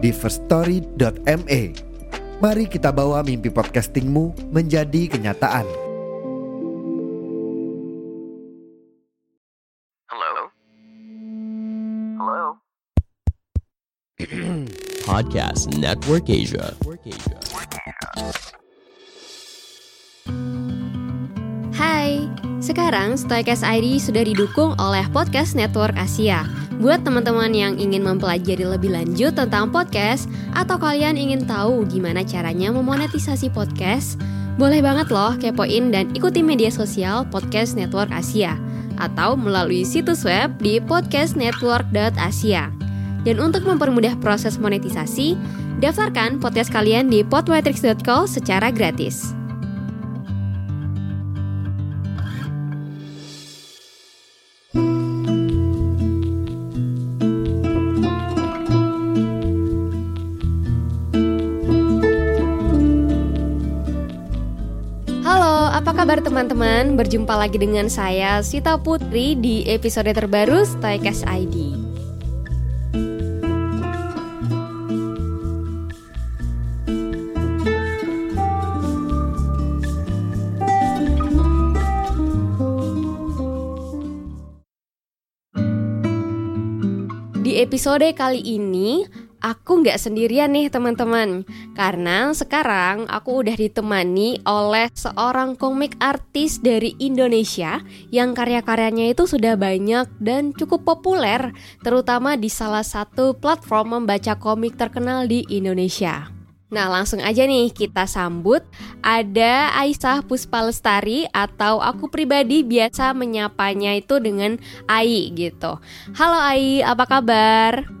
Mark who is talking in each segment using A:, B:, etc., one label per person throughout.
A: di firststory.me. Mari kita bawa mimpi podcastingmu menjadi kenyataan.
B: Hello? Hello?
C: Podcast Network Asia.
D: Hai, sekarang Stoicast ID sudah didukung oleh Podcast Network Asia. Buat teman-teman yang ingin mempelajari lebih lanjut tentang podcast atau kalian ingin tahu gimana caranya memonetisasi podcast, boleh banget loh kepoin dan ikuti media sosial Podcast Network Asia atau melalui situs web di podcastnetwork.asia. Dan untuk mempermudah proses monetisasi, daftarkan podcast kalian di podmetrics.co secara gratis. Apa kabar teman-teman? Berjumpa lagi dengan saya Sita Putri di episode terbaru Stoicast ID. Di episode kali ini, aku nggak sendirian nih teman-teman. Karena sekarang aku udah ditemani oleh seorang komik artis dari Indonesia Yang karya-karyanya itu sudah banyak dan cukup populer Terutama di salah satu platform membaca komik terkenal di Indonesia. Nah langsung aja nih kita sambut. Ada Aisyah Puspa Lestari Atau aku pribadi biasa menyapanya itu dengan Ai gitu. Halo Ai, apa kabar?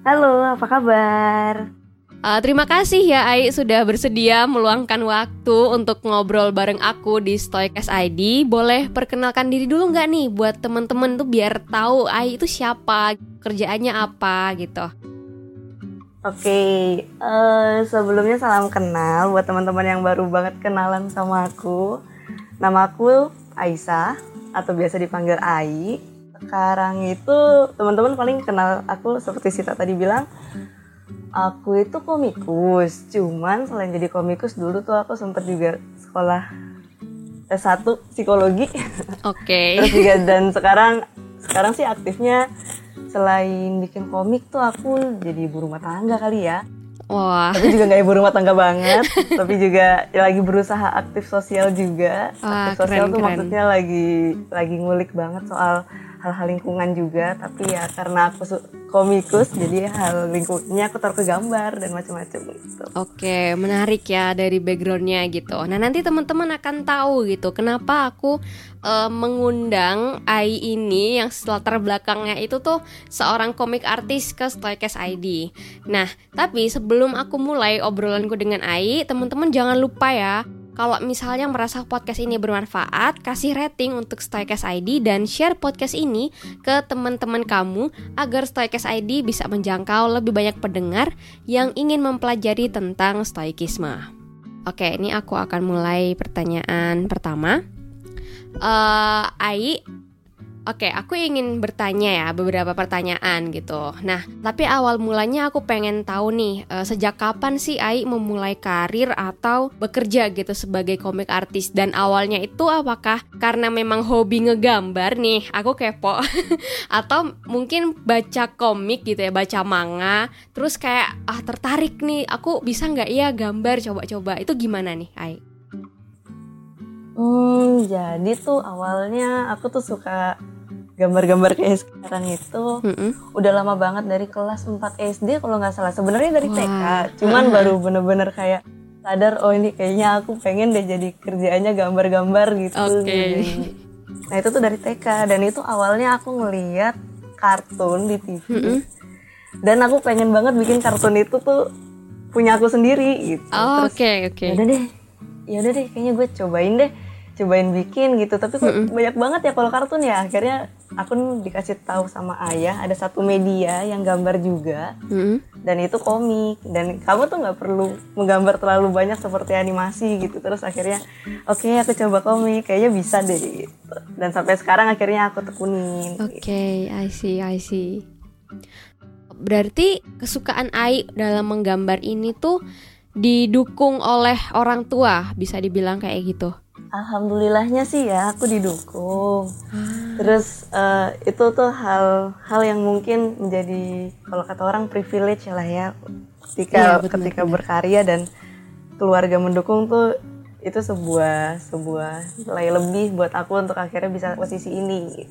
E: Halo, apa kabar?
D: Uh, terima kasih ya Ai sudah bersedia meluangkan waktu untuk ngobrol bareng aku di Stoicast ID. Boleh perkenalkan diri dulu nggak nih buat temen-temen tuh biar tahu Ai itu siapa, kerjaannya apa gitu.
E: Oke, eh, sebelumnya salam kenal buat teman-teman yang baru banget kenalan sama aku. Nama aku Aisyah atau biasa dipanggil Ai. Sekarang itu teman-teman paling kenal aku seperti Sita tadi bilang. Aku itu komikus, cuman selain jadi komikus dulu tuh aku sempet juga sekolah S1 psikologi.
D: Oke.
E: Terus juga dan sekarang sekarang sih aktifnya selain bikin komik tuh aku jadi ibu rumah tangga kali ya.
D: Wah,
E: Tapi juga nggak ibu rumah tangga banget, tapi juga ya lagi berusaha aktif sosial juga.
D: Wah,
E: aktif sosial
D: keren,
E: tuh
D: keren.
E: maksudnya lagi lagi ngulik banget soal hal-hal lingkungan juga. Tapi ya karena aku komikus, jadi hal lingkungannya aku taruh ke gambar dan macam-macam gitu.
D: oke menarik ya dari backgroundnya gitu. Nah nanti teman-teman akan tahu gitu kenapa aku eh, mengundang Ai ini yang latar belakangnya itu tuh seorang komik artis ke Stoicast ID. Nah tapi sebelum aku mulai obrolanku dengan Ai, teman-teman jangan lupa ya kalau misalnya merasa podcast ini bermanfaat, kasih rating untuk Stoicast ID dan share podcast ini ke teman-teman kamu agar Stoicast ID bisa menjangkau lebih banyak pendengar yang ingin mempelajari tentang stoikisme. Oke, ini aku akan mulai pertanyaan pertama. Eh, Ai, oke, aku ingin bertanya ya beberapa pertanyaan gitu. Nah, tapi awal mulanya aku pengen tahu nih, eh, sejak kapan sih Ai memulai karir atau bekerja gitu sebagai komik artis? Dan awalnya itu apakah karena memang hobi ngegambar nih? Aku kepo. atau mungkin baca komik gitu ya, baca manga, terus kayak ah tertarik nih, aku bisa nggak ya gambar coba-coba? Itu gimana nih, Ai?
E: Hmm, jadi tuh awalnya aku tuh suka gambar-gambar kayak sekarang itu
D: Mm-mm.
E: udah lama banget dari kelas 4 SD kalau nggak salah sebenarnya dari
D: Wah.
E: TK cuman baru bener-bener kayak sadar oh ini kayaknya aku pengen deh jadi kerjaannya gambar-gambar gitu
D: Oke.
E: Jadi- nah itu tuh dari TK dan itu awalnya aku ngeliat kartun di TV
D: Mm-mm.
E: dan aku pengen banget bikin kartun itu tuh punya aku sendiri gitu
D: Oh,
E: Terus,
D: Oke oke.
E: ya udah deh ya udah deh kayaknya gue cobain deh cobain bikin gitu tapi kok banyak banget ya kalau kartun ya akhirnya aku dikasih tahu sama ayah ada satu media yang gambar juga
D: Mm-mm.
E: dan itu komik dan kamu tuh nggak perlu menggambar terlalu banyak seperti animasi gitu terus akhirnya oke aku coba komik kayaknya bisa deh gitu dan sampai sekarang akhirnya aku tekunin
D: Oke, I see, I see. Berarti kesukaan Ai dalam menggambar ini tuh didukung oleh orang tua, bisa dibilang kayak gitu.
E: Alhamdulillahnya sih ya aku didukung. Terus eh, itu tuh hal hal yang mungkin menjadi kalau kata orang privilege lah ya ketika
D: Iya, benar,
E: ketika
D: benar.
E: berkarya dan keluarga mendukung tuh itu sebuah sebuah nilai lebih buat aku untuk akhirnya bisa posisi ini.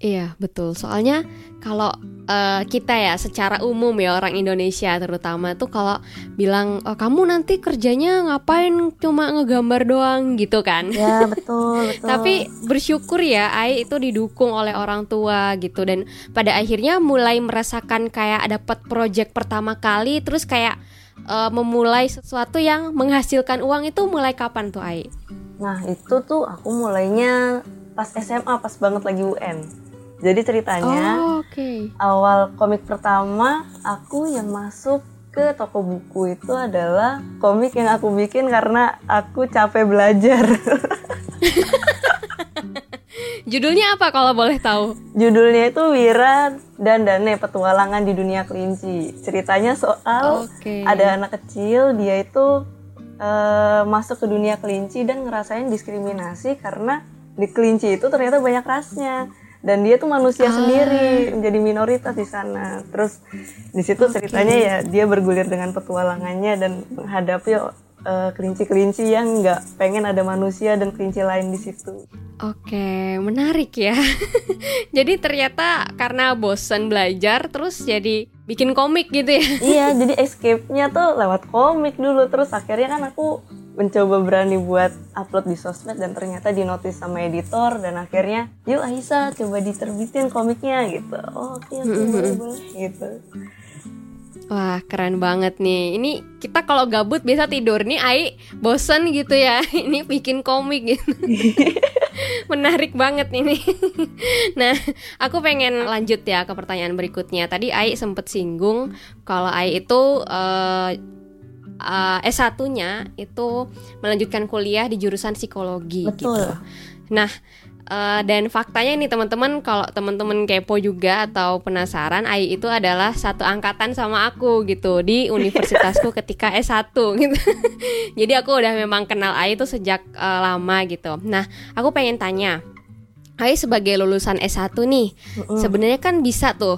D: Iya, betul. Soalnya kalau eh, kita ya secara umum ya orang Indonesia terutama tuh kalau bilang oh, kamu nanti kerjanya ngapain cuma ngegambar doang gitu kan.
E: Ya betul betul.
D: Tapi bersyukur ya Ai itu didukung oleh orang tua gitu dan pada akhirnya mulai merasakan kayak dapat project pertama kali terus kayak eh, memulai sesuatu yang menghasilkan uang itu mulai kapan tuh Ai?
E: Nah itu tuh aku mulainya pas SMA pas banget lagi UN. Jadi ceritanya
D: Oh, oke.
E: awal komik pertama aku yang masuk ke toko buku itu adalah komik yang aku bikin karena aku capek belajar.
D: Judulnya apa kalau boleh tahu?
E: Judulnya itu Wira dan Dane Petualangan di Dunia Kelinci. Ceritanya soal
D: Oke.
E: ada anak kecil dia itu eh, masuk ke dunia kelinci dan ngerasain diskriminasi karena di kelinci itu ternyata banyak rasnya dan dia tuh manusia
D: Ah.
E: sendiri menjadi minoritas di sana terus di situ ceritanya ya dia bergulir dengan petualangannya dan menghadapi eh, kelinci-kelinci yang nggak pengen ada manusia dan kelinci lain di situ
D: Oke, menarik ya. jadi ternyata karena bosen belajar terus jadi bikin komik gitu ya.
E: iya jadi escape-nya tuh lewat komik dulu terus akhirnya kan aku mencoba berani buat upload di sosmed dan ternyata dinotis sama editor dan akhirnya yuk Aisyah coba diterbitin komiknya gitu oh, oke boleh boleh gitu
D: Wah, keren banget nih. Ini kita kalau gabut biasa tidur nih, Ai bosen gitu ya. Ini bikin komik gitu. Menarik banget ini. nah, aku pengen lanjut ya ke pertanyaan berikutnya. Tadi Ai sempet singgung kalau Ai itu eh eh, S1-nya itu melanjutkan kuliah di jurusan psikologi
E: betul
D: gitu. Nah, eh, dan faktanya nih teman-teman, kalau teman-teman kepo juga atau penasaran, Ai itu adalah satu angkatan sama aku gitu di universitasku ketika S1 gitu. Jadi aku udah memang kenal Ai itu sejak eh, lama gitu. Nah, aku pengen tanya, Ai sebagai lulusan S1 nih, sebenarnya kan bisa tuh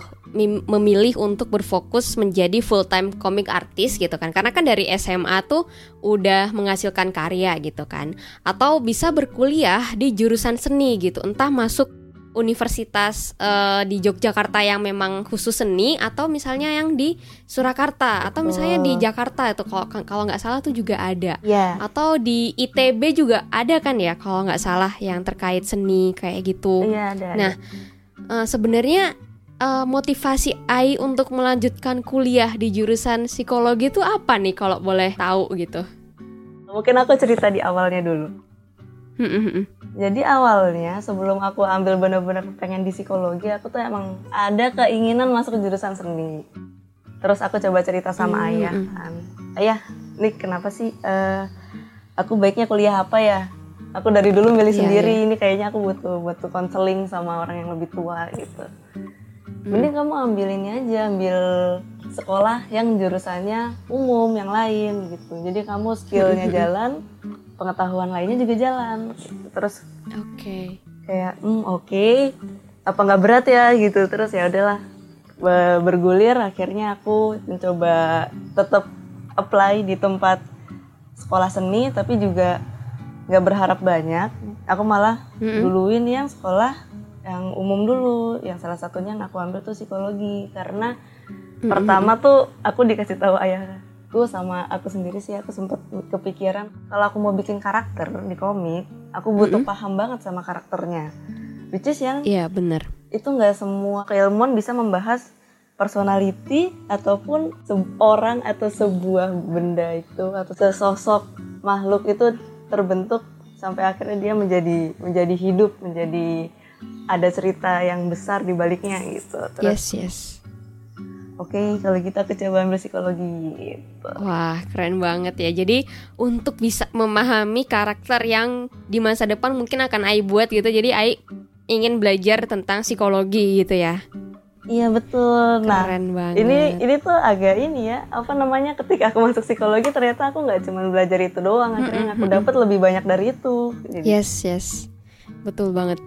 D: memilih untuk berfokus menjadi full time comic artist gitu kan. Karena kan dari SMA tuh udah menghasilkan karya gitu kan. Atau bisa berkuliah di jurusan seni gitu entah masuk universitas eh, di Yogyakarta yang memang khusus seni atau misalnya yang di Surakarta atau misalnya di Jakarta itu kalau kalau nggak salah tuh juga ada.
E: Ya.
D: Atau di ITB juga ada kan ya kalau nggak salah yang terkait seni kayak gitu.
E: Iya ada.
D: Nah, Eh, sebenarnya eh, motivasi Ai untuk melanjutkan kuliah di jurusan psikologi itu apa nih kalau boleh tahu gitu?
E: mungkin aku cerita di awalnya dulu. Jadi awalnya sebelum aku ambil bener-bener pengen di psikologi, aku tuh emang ada keinginan masuk ke jurusan seni. Terus aku coba cerita sama
D: Hmm,
E: ayah kan, ayah, nih kenapa sih eh, aku baiknya kuliah apa ya? Aku dari dulu milih
D: Iya,
E: sendiri, ini kayaknya aku butuh butuh konseling sama orang yang lebih tua gitu. Mending kamu ambil ini aja, ambil sekolah yang jurusannya umum yang lain gitu. Jadi kamu skillnya jalan, pengetahuan lainnya juga jalan. Terus
D: Oke.
E: kayak hmm oke. Apa nggak berat ya? Gitu. Terus ya udahlah Be- bergulir. Akhirnya aku mencoba tetap apply di tempat sekolah seni tapi juga nggak berharap banyak. Aku malah
D: Mm-mm.
E: duluin yang sekolah yang umum dulu. Yang salah satunya yang aku ambil tuh psikologi. Karena pertama tuh aku dikasih tahu ayahku sama aku sendiri sih aku sempet kepikiran kalau aku mau bikin karakter di komik aku butuh paham banget sama karakternya which is yang
D: Iya benar.
E: itu nggak semua keilmuan bisa membahas personality ataupun orang atau sebuah benda itu atau sesosok makhluk itu terbentuk sampai akhirnya dia menjadi menjadi hidup menjadi ada cerita yang besar di baliknya gitu terus
D: Yes, yes.
E: Oke kalau kita ke coba ambil psikologi gitu
D: Wah, keren banget ya. Jadi untuk bisa memahami karakter yang di masa depan mungkin akan Ai buat gitu. Jadi Ai ingin belajar tentang psikologi gitu ya.
E: iya betul nah
D: Keren banget.
E: ini ini tuh agak ini ya apa namanya ketika aku masuk psikologi ternyata aku nggak cuma belajar itu doang akhirnya aku dapat lebih banyak dari itu Jadi,
D: Yes, yes. Betul banget.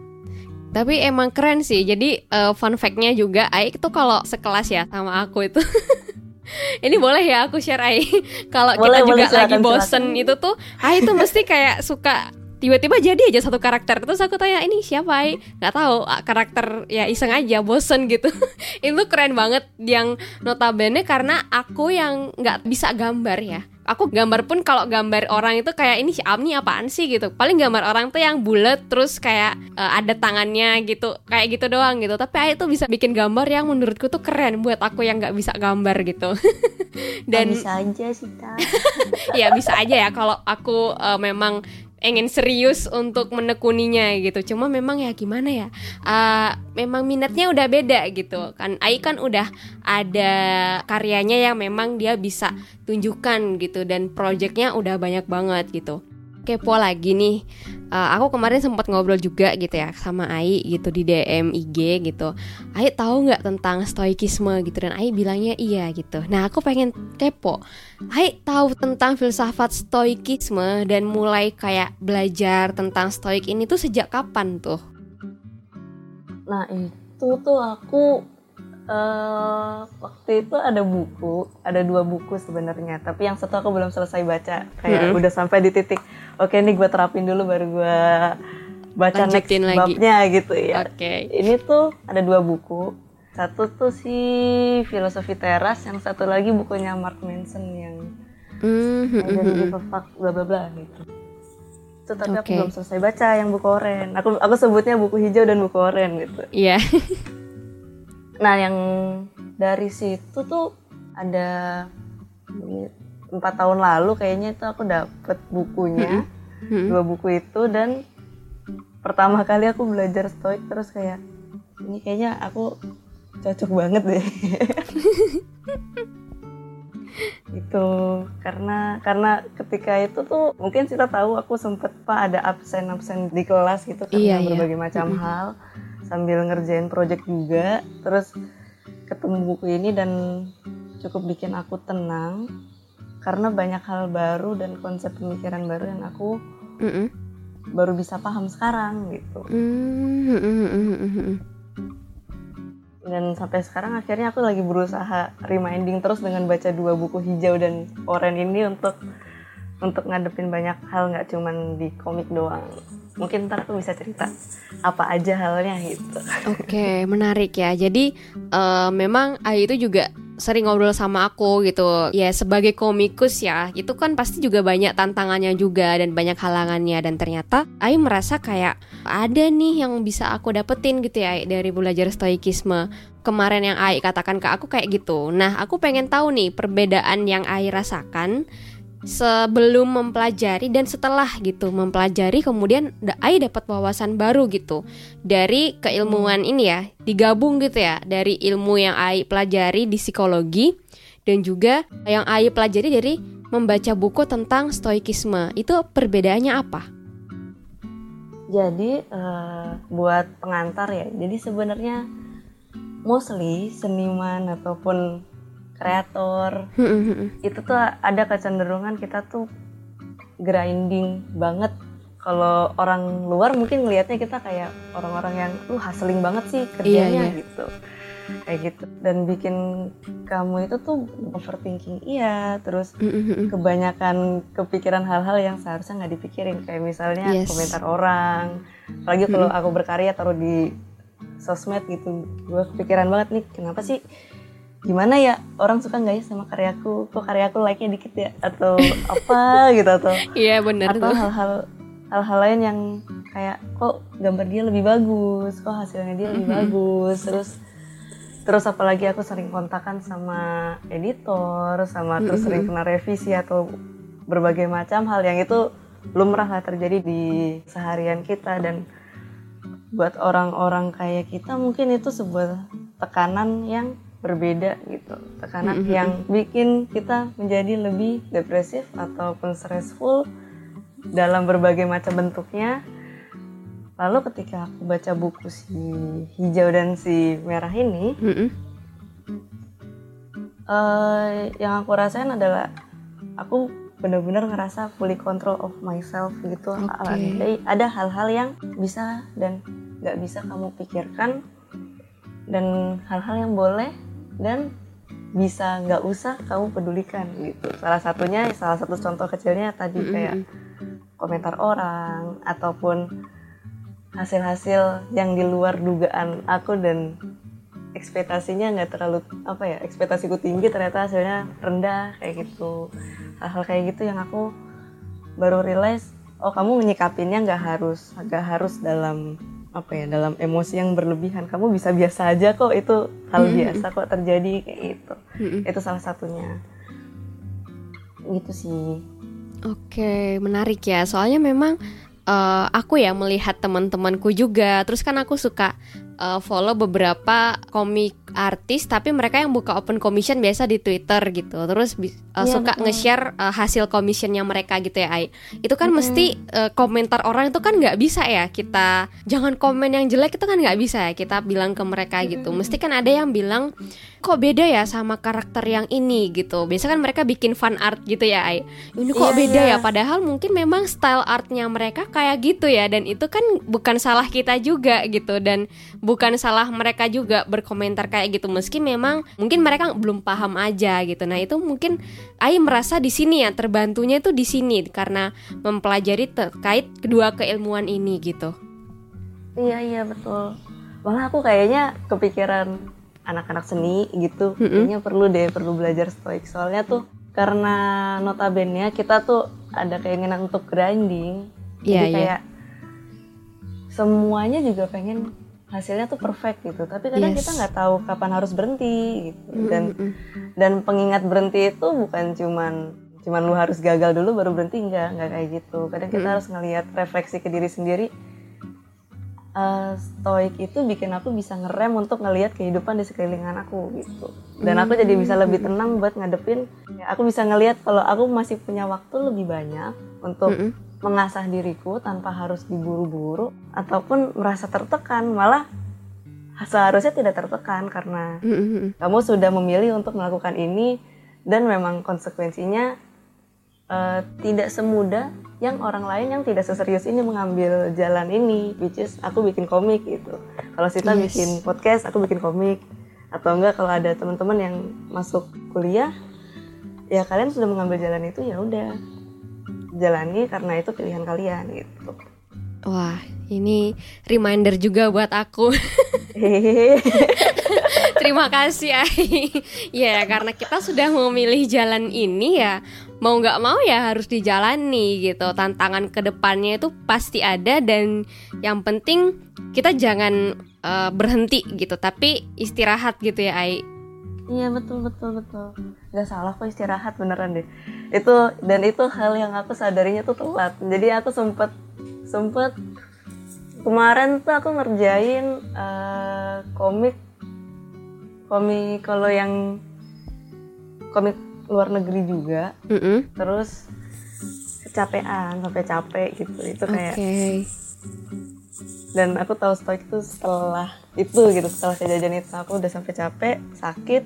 D: Tapi emang keren sih. Jadi eh, fun fact-nya juga Ai itu kalau sekelas ya sama aku itu. Ini boleh ya aku share Ai. Kalau
E: Boleh,
D: kita juga
E: boleh,
D: lagi
E: silakan,
D: bosen itu tuh Ai tuh mesti kayak suka tiba-tiba jadi aja satu karakter. Terus aku tanya ini siapa Ai nggak tahu ah, karakter ya iseng aja bosen gitu. Itu keren banget yang notabene karena aku yang nggak bisa gambar ya aku gambar pun kalau gambar orang itu kayak ini si Amni apaan sih? gitu. Paling gambar orang tuh yang bulat terus kayak eh, ada tangannya gitu kayak gitu doang gitu. Tapi Ai tuh bisa bikin gambar yang menurutku tuh keren buat aku yang nggak bisa gambar gitu. Dan
E: bisa aja sih
D: ya bisa aja ya. Kalau aku eh, memang ingin serius untuk menekuninya gitu. Cuma memang ya gimana ya Eh, memang minatnya udah beda gitu. Kan Ai kan udah ada karyanya yang memang dia bisa tunjukkan gitu. Dan projectnya udah banyak banget gitu kepo lagi nih. Eh, aku kemarin sempat ngobrol juga gitu ya sama Ai gitu di DM IG gitu. Ai tahu nggak tentang stoikisme gitu? Dan Ai bilangnya iya gitu. Nah aku pengen kepo. Hai tahu tentang filsafat stoikisme dan mulai kayak belajar tentang stoik ini tuh sejak kapan tuh?
E: Nah itu tuh aku eh waktu itu ada buku, ada dua buku sebenarnya. Tapi yang satu aku belum selesai baca, kayak
D: Mm-mm.
E: udah sampai di titik. Oke nih gue terapin dulu baru gue baca
D: Lanjutin
E: next
D: lagi.
E: babnya gitu ya.
D: Oke.
E: Ini tuh ada dua buku. Satu tuh si filosofi teras, yang satu lagi bukunya Mark Manson yang
D: Hmm, hmm, hmm, hmm.
E: a fuck bla bla bla gitu. Itu tapi aku
D: Oke.
E: belum selesai baca yang buku oren. Aku aku sebutnya buku hijau dan buku oren gitu.
D: Iya.
E: Nah, yang dari situ tuh ada empat tahun lalu kayaknya itu aku dapet bukunya,
D: Hmm.
E: dua buku itu dan pertama kali aku belajar stoik terus kayak ini kayaknya aku cocok banget deh. itu karena karena ketika itu tuh mungkin kita tahu aku sempet pak ada absen absen di kelas gitu
D: Iya,
E: karena
D: iya.
E: berbagai macam
D: Mm-mm.
E: hal sambil ngerjain project juga terus ketemu buku ini dan cukup bikin aku tenang karena banyak hal baru dan konsep pemikiran baru yang aku
D: Mm-mm.
E: baru bisa paham sekarang gitu
D: hmm, hmm.
E: dan sampai sekarang akhirnya aku lagi berusaha reminding terus dengan baca dua buku hijau dan oranye ini untuk untuk ngadepin banyak hal nggak cuman di komik doang mungkin ntar aku bisa cerita apa aja halnya gitu
D: Oke, menarik ya. Jadi eh, memang Ai itu juga sering ngobrol sama aku gitu. Ya sebagai komikus ya, itu kan pasti juga banyak tantangannya juga dan banyak halangannya dan ternyata Ai merasa kayak ada nih yang bisa aku dapetin gitu ya dari belajar stoikisme. Kemarin yang Ai katakan ke aku kayak gitu. Nah, aku pengen tahu nih perbedaan yang Ai rasakan sebelum mempelajari dan setelah gitu mempelajari kemudian Ai dapat wawasan baru gitu. Dari keilmuan ini ya digabung gitu ya. Dari ilmu yang Ai pelajari di psikologi dan juga yang Ai pelajari dari membaca buku tentang stoikisme. Itu perbedaannya apa?
E: jadi eh, buat pengantar ya. Jadi sebenarnya mostly seniman ataupun kreator. Itu tuh ada kecenderungan kita tuh grinding banget. Kalau orang luar mungkin ngelihatnya kita kayak orang-orang yang lu hustling banget sih kerjanya
D: iya.
E: gitu. Kayak gitu. Dan bikin kamu itu tuh overthinking. Iya terus kebanyakan kepikiran hal-hal yang seharusnya nggak dipikirin. Kayak misalnya
D: Yes.
E: komentar orang. Apalagi kalau aku berkarya taruh di sosmed gitu. Gue kepikiran banget nih kenapa sih gimana ya? Orang suka nggak ya sama karyaku kok karyaku like nya dikit ya? Atau apa gitu atau
D: Iya benar
E: atau hal-hal hal-hal lain yang kayak kok gambar dia lebih bagus? Kok hasilnya dia lebih bagus? Terus terus apalagi aku sering kontakan sama editor sama terus sering kena revisi atau berbagai macam hal yang itu lumrah lah terjadi di seharian kita. Dan buat orang-orang kayak kita mungkin itu sebuah tekanan yang berbeda gitu. Tekanan yang bikin kita menjadi lebih depresif ataupun stressful dalam berbagai macam bentuknya. Lalu ketika aku baca buku si hijau dan si merah ini
D: Mm-mm.
E: eh, yang aku rasain adalah aku benar-benar ngerasa fully control of myself gitu.
D: Oke.
E: ada, ada hal-hal yang bisa dan nggak bisa kamu pikirkan dan hal-hal yang boleh dan bisa nggak usah kamu pedulikan gitu. Salah satunya salah satu contoh kecilnya tadi kayak komentar orang ataupun hasil-hasil yang di luar dugaan aku dan ekspektasinya nggak terlalu apa ya ekspektasiku tinggi ternyata hasilnya rendah kayak gitu. Hal-hal kayak gitu yang aku baru realize oh kamu menyikapinnya nggak harus nggak harus dalam apa ya dalam emosi yang berlebihan kamu bisa biasa aja kok itu hal biasa kok terjadi kayak gitu
D: Mm-mm.
E: itu salah satunya gitu sih
D: Oke, menarik ya. Soalnya memang eh, aku ya melihat teman-temanku juga. Terus kan aku suka eh, follow beberapa komik artis, tapi mereka yang buka open commission biasa di Twitter gitu. Terus eh,
E: Iya,
D: suka nge-share eh, hasil commissionnya mereka gitu ya, Ai. Itu kan mesti eh, komentar orang itu kan nggak bisa ya kita jangan komen yang jelek itu kan nggak bisa ya kita bilang ke mereka gitu. Mesti kan ada yang bilang kok beda ya sama karakter yang ini gitu. Biasa kan mereka bikin fan art gitu ya, Ai. Ini kok
E: Iya,
D: beda
E: iya.
D: ya padahal mungkin memang style artnya mereka kayak gitu ya dan itu kan bukan salah kita juga gitu dan bukan salah mereka juga berkomentar kayak gitu meski memang mungkin mereka belum paham aja gitu nah itu mungkin Ai merasa di sini ya terbantunya itu di sini karena mempelajari terkait kedua keilmuan ini gitu
E: Iya iya betul. Malah aku kayaknya kepikiran anak-anak seni gitu. Kayaknya perlu deh perlu belajar stoik. Soalnya tuh karena notabene kita tuh ada keinginan untuk grinding.
D: Iya,
E: Jadi
D: iya.
E: kayak semuanya juga pengen hasilnya tuh perfect gitu. Tapi kadang
D: Yes.
E: kita nggak tahu kapan harus berhenti gitu. Dan
D: mm, mm.
E: dan pengingat berhenti itu bukan cuman cuman lu harus gagal dulu baru berhenti enggak enggak kayak gitu kadang kita harus ngelihat refleksi ke diri sendiri Eh, stoik itu bikin aku bisa ngerem untuk ngelihat kehidupan di sekelilingan aku gitu dan aku jadi bisa lebih tenang buat ngadepin ya, aku bisa ngelihat kalau aku masih punya waktu lebih banyak untuk
D: Mm-mm.
E: Mengasah diriku tanpa harus diburu-buru ataupun merasa tertekan malah seharusnya tidak tertekan karena
D: Mm, mm, mm.
E: kamu sudah memilih untuk melakukan ini dan memang konsekuensinya eh, tidak semudah yang orang lain yang tidak seserius ini mengambil jalan ini which is aku bikin komik gitu kalau Sita
D: Yes.
E: bikin podcast aku bikin komik atau enggak kalau ada teman-teman yang masuk kuliah ya kalian sudah mengambil jalan itu ya udah jalani karena itu pilihan kalian gitu.
D: Wah ini reminder juga buat aku. Terima kasih Ai. Ya karena kita sudah memilih jalan ini ya Mau nggak mau ya harus dijalani gitu. Tantangan ke depannya itu pasti ada Dan yang penting kita jangan eh, berhenti gitu. Tapi istirahat gitu ya Ai
E: Iya betul betul betul. Gak salah kok istirahat beneran deh. Itu dan itu hal yang aku sadarinya tuh telat. Jadi aku sempet sempet kemarin tuh aku ngerjain eh, komik komik kalau yang komik luar negeri juga.
D: Mm-mm.
E: Terus kecapean sampai capek gitu. Itu kayak dan aku tahu stoik itu setelah itu gitu setelah kejadian itu. Aku udah sampai capek sakit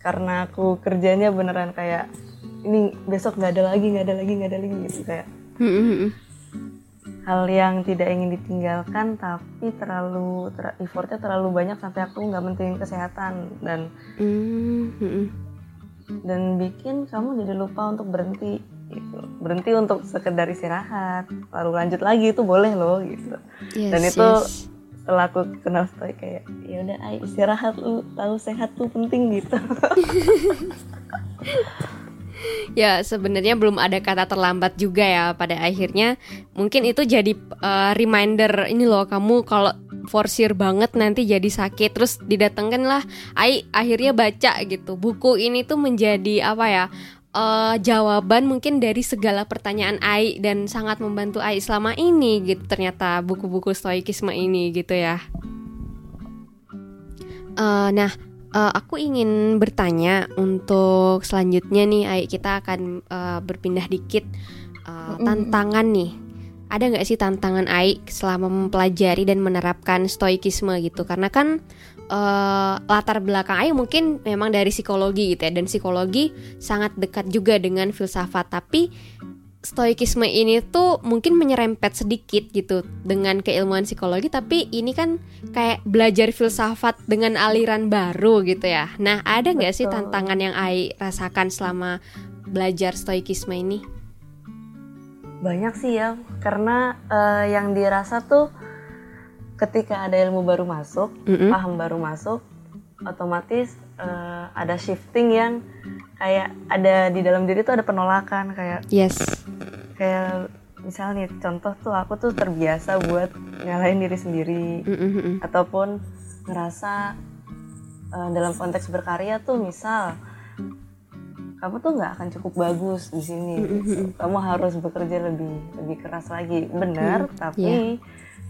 E: karena aku kerjanya beneran kayak ini besok nggak ada lagi nggak ada lagi nggak ada lagi gitu kayak.
D: Mm-mm.
E: hal yang tidak ingin ditinggalkan tapi terlalu ter- effortnya terlalu banyak sampai aku nggak mentingin kesehatan. Dan dan bikin kamu jadi lupa untuk berhenti gitu. Berhenti untuk sekedar istirahat. Lalu lanjut lagi itu boleh loh gitu.
D: Yes,
E: dan itu
D: yes.
E: setelah aku kenal stoik kayak ya udah ay istirahat lu tahu sehat tuh penting gitu.
D: Ya sebenarnya belum ada kata terlambat juga ya pada akhirnya. Mungkin itu jadi uh, reminder ini loh kamu kalau forsir banget nanti jadi sakit. Terus didatengkan lah Ai akhirnya baca gitu. Buku ini tuh menjadi apa ya eh, jawaban mungkin dari segala pertanyaan Ai dan sangat membantu Ai selama ini gitu ternyata buku-buku stoikisme ini gitu ya. Eh, nah eh, aku ingin bertanya untuk selanjutnya nih Ai kita akan eh, berpindah dikit eh, tantangan nih. Ada nggak sih tantangan Ai selama mempelajari dan menerapkan stoikisme gitu? Karena kan eh, latar belakang Ai mungkin memang dari psikologi gitu ya. Dan psikologi sangat dekat juga dengan filsafat. Tapi stoikisme ini tuh mungkin menyerempet sedikit gitu dengan keilmuan psikologi. Tapi ini kan kayak belajar filsafat dengan aliran baru gitu ya. Nah ada nggak sih tantangan yang Ai rasakan selama belajar stoikisme ini?
E: Banyak sih ya, karena eh, yang dirasa tuh ketika ada ilmu baru masuk,
D: Mm-mm.
E: paham baru masuk, otomatis eh, ada shifting yang kayak ada di dalam diri tuh ada penolakan kayak
D: yes
E: kayak misalnya nih contoh tuh aku tuh terbiasa buat nyalain diri sendiri
D: Mm-mm-mm.
E: ataupun ngerasa eh, dalam konteks berkarya tuh misal kamu tuh nggak akan cukup bagus di sini gitu. kamu harus bekerja lebih lebih keras lagi benar tapi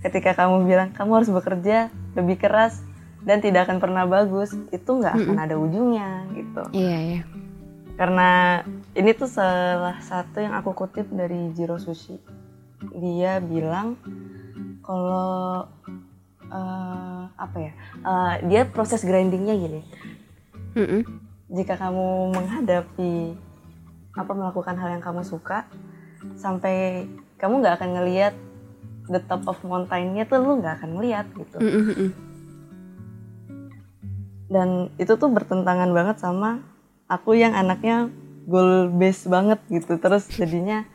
E: ketika kamu bilang kamu harus bekerja lebih keras dan tidak akan pernah bagus itu nggak akan ada ujungnya gitu.
D: Iya ya
E: karena ini tuh salah satu yang aku kutip dari Jiro Sushi. Dia bilang kalau eh, apa ya eh, dia proses grindingnya gini.
D: Mm-mm.
E: jika kamu menghadapi apa melakukan hal yang kamu suka sampai kamu nggak akan ngelihat the top of mountain-nya tuh lu nggak akan ngelihat gitu.
D: Mm-mm-mm.
E: dan itu tuh bertentangan banget sama aku yang anaknya goal based banget gitu. Terus jadinya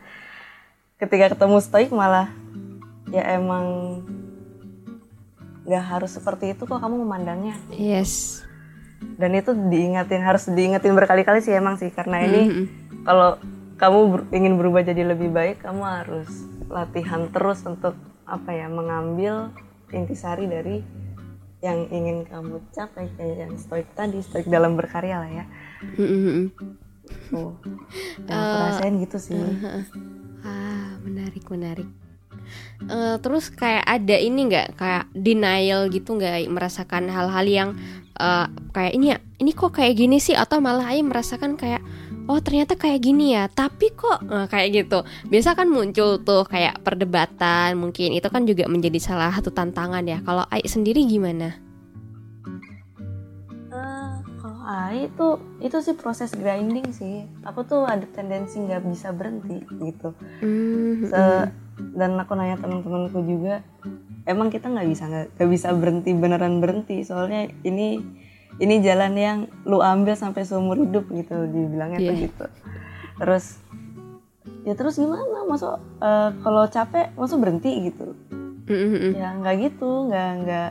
E: ketika ketemu stoik malah ya emang nggak harus seperti itu kok kamu memandangnya.
D: Yes.
E: Dan itu diingatin harus diingetin berkali-kali sih emang sih. Karena ini
D: Mm-mm.
E: kalau kamu ber- ingin berubah jadi lebih baik kamu harus latihan terus untuk apa ya mengambil intisari dari yang ingin kamu capai kayak yang stoik tadi stoik dalam berkarya lah ya.
D: Mm-mm-mm.
E: tuh. Yang rasain gitu sih.
D: Ah, menarik, menarik. Eh, terus kayak ada ini nggak? Kayak denial gitu nggak? Merasakan hal-hal yang eh, kayak ini ya ini kok kayak gini sih? Atau malah Ai merasakan kayak oh ternyata kayak gini ya? Tapi kok eh, kayak gitu. Biasa kan muncul tuh kayak perdebatan mungkin itu kan juga menjadi salah satu tantangan ya. Kalau Ai sendiri gimana?
E: Eh, kalau AI itu itu sih proses grinding sih. Aku tuh ada tendensi nggak bisa berhenti gitu.
D: Hmm,
E: Se- dan aku nanya teman-temanku juga emang kita nggak bisa nggak bisa berhenti beneran berhenti? Soalnya ini ini jalan yang lu ambil sampai seumur hidup gitu dibilangnya tuh
D: Iya.
E: gitu terus ya terus gimana masuk eh, kalau capek masuk berhenti gitu
D: Mm-mm-mm.
E: ya nggak gitu nggak nggak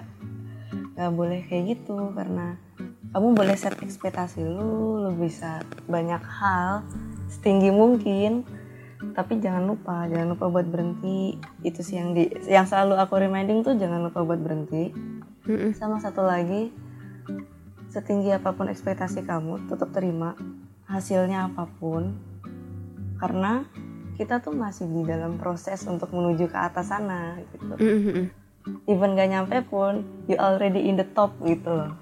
E: nggak boleh kayak gitu karena kamu boleh set ekspektasi lu lu bisa banyak hal setinggi mungkin tapi jangan lupa jangan lupa buat berhenti itu sih yang di yang selalu aku reminding tuh jangan lupa buat berhenti
D: Mm-mm.
E: sama satu lagi setinggi apa pun ekspektasi kamu tetap terima hasilnya apa pun. Karena kita tuh masih di dalam proses untuk menuju ke atas sana gitu.
D: Mm-mm-mm.
E: even gak nyampe pun you already in the top gitu loh.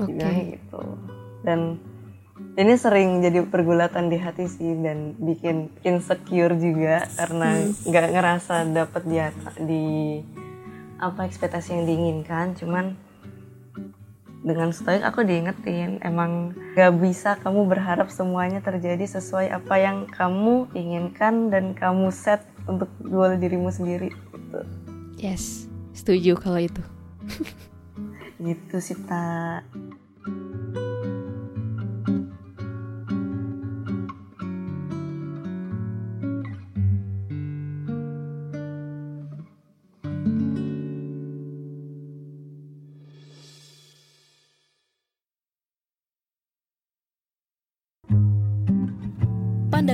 D: Oke.
E: Dibilangnya gitu. Dan ini sering jadi pergulatan di hati sih dan bikin insecure juga karena nggak ngerasa dapat di di apa ekspektasi yang diinginkan. Cuman dengan stoik aku diingetin emang gak bisa kamu berharap semuanya terjadi sesuai apa yang kamu inginkan dan kamu set untuk goal dirimu sendiri gitu
D: Yes, setuju kalau itu.
E: gitu sih tak